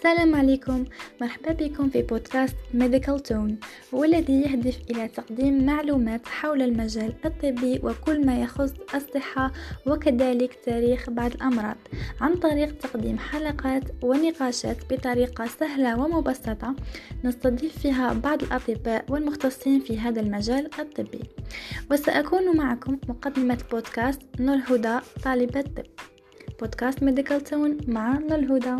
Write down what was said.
السلام عليكم. مرحبا بكم في بودكاست ميديكال تون والذي يهدف إلى تقديم معلومات حول المجال الطبي وكل ما يخص الصحة وكذلك تاريخ بعض الأمراض. عن طريق تقديم حلقات ونقاشات بطريقة سهلة ومبسطة نستضيف فيها بعض الأطباء والمختصين في هذا المجال الطبي. وسأكون معكم مقدمة بودكاست نور هدى طالبة طب. بودكاست ميديكال تون مع نور هدى.